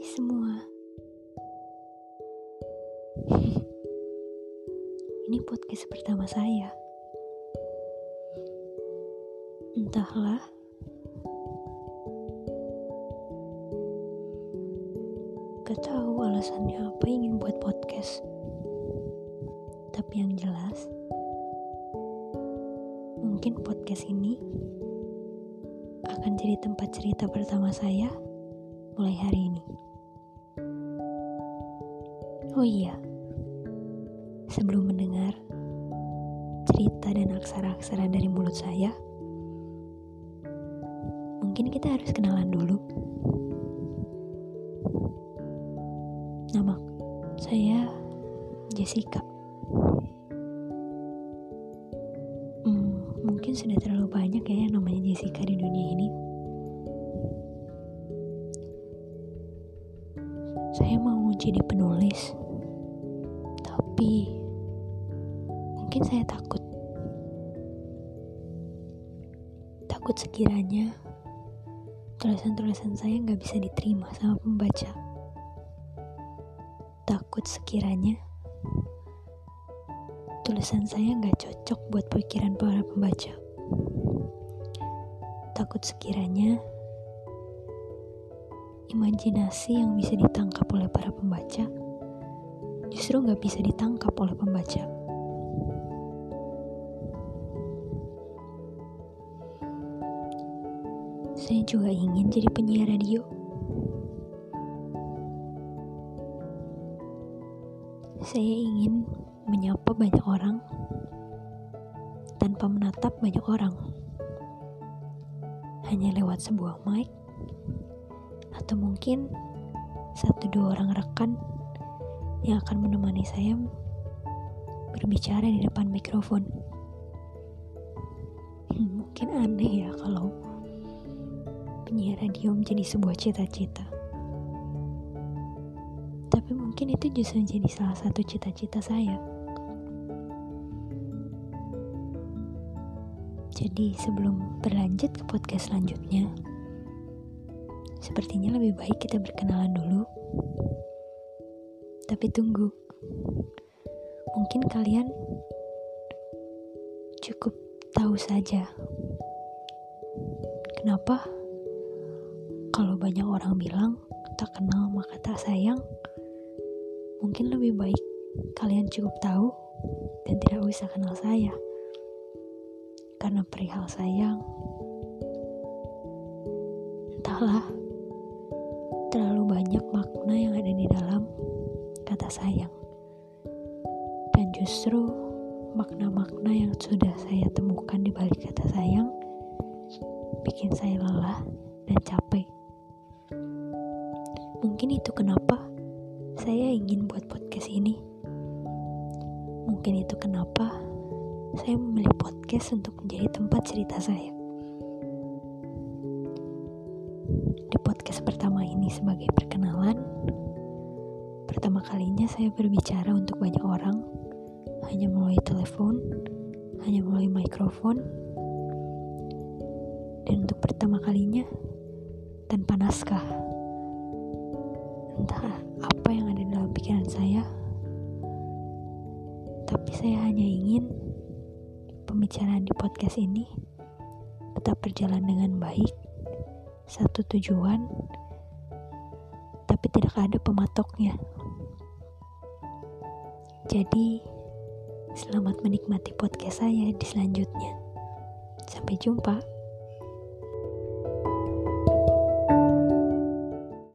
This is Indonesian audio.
semua. Ini podcast pertama saya. Entahlah. Gak tahu alasannya apa ingin buat podcast. Tapi yang jelas, mungkin podcast ini akan jadi tempat cerita pertama saya mulai hari ini. Oh iya, sebelum mendengar cerita dan aksara-aksara dari mulut saya, mungkin kita harus kenalan dulu. Nama saya Jessica. Hmm, mungkin sudah terlalu banyak ya yang namanya Jessica di dunia ini. Saya mau jadi penulis, tapi mungkin saya takut. Takut sekiranya tulisan-tulisan saya nggak bisa diterima sama pembaca takut sekiranya tulisan saya nggak cocok buat pikiran para pembaca. Takut sekiranya imajinasi yang bisa ditangkap oleh para pembaca justru nggak bisa ditangkap oleh pembaca. Saya juga ingin jadi penyiar radio. Saya ingin menyapa banyak orang tanpa menatap banyak orang. Hanya lewat sebuah mic atau mungkin satu dua orang rekan yang akan menemani saya berbicara di depan mikrofon. Mungkin aneh ya kalau penyiar radio menjadi sebuah cita-cita tapi mungkin itu justru menjadi salah satu cita-cita saya. Jadi sebelum berlanjut ke podcast selanjutnya, sepertinya lebih baik kita berkenalan dulu. Tapi tunggu, mungkin kalian cukup tahu saja. Kenapa? Kalau banyak orang bilang tak kenal maka tak sayang. Mungkin lebih baik kalian cukup tahu dan tidak usah kenal saya. Karena perihal sayang, entahlah, terlalu banyak makna yang ada di dalam kata sayang. Dan justru makna-makna yang sudah saya temukan di balik kata sayang bikin saya lelah dan capek. Mungkin itu kenapa saya ingin buat podcast ini. Mungkin itu kenapa saya memilih podcast untuk menjadi tempat cerita saya. Di podcast pertama ini sebagai perkenalan, pertama kalinya saya berbicara untuk banyak orang, hanya melalui telepon, hanya melalui mikrofon, dan untuk pertama kalinya tanpa naskah. Entah apa yang ada dalam pikiran saya, tapi saya hanya ingin pembicaraan di podcast ini tetap berjalan dengan baik, satu tujuan, tapi tidak ada pematoknya. Jadi, selamat menikmati podcast saya di selanjutnya. Sampai jumpa.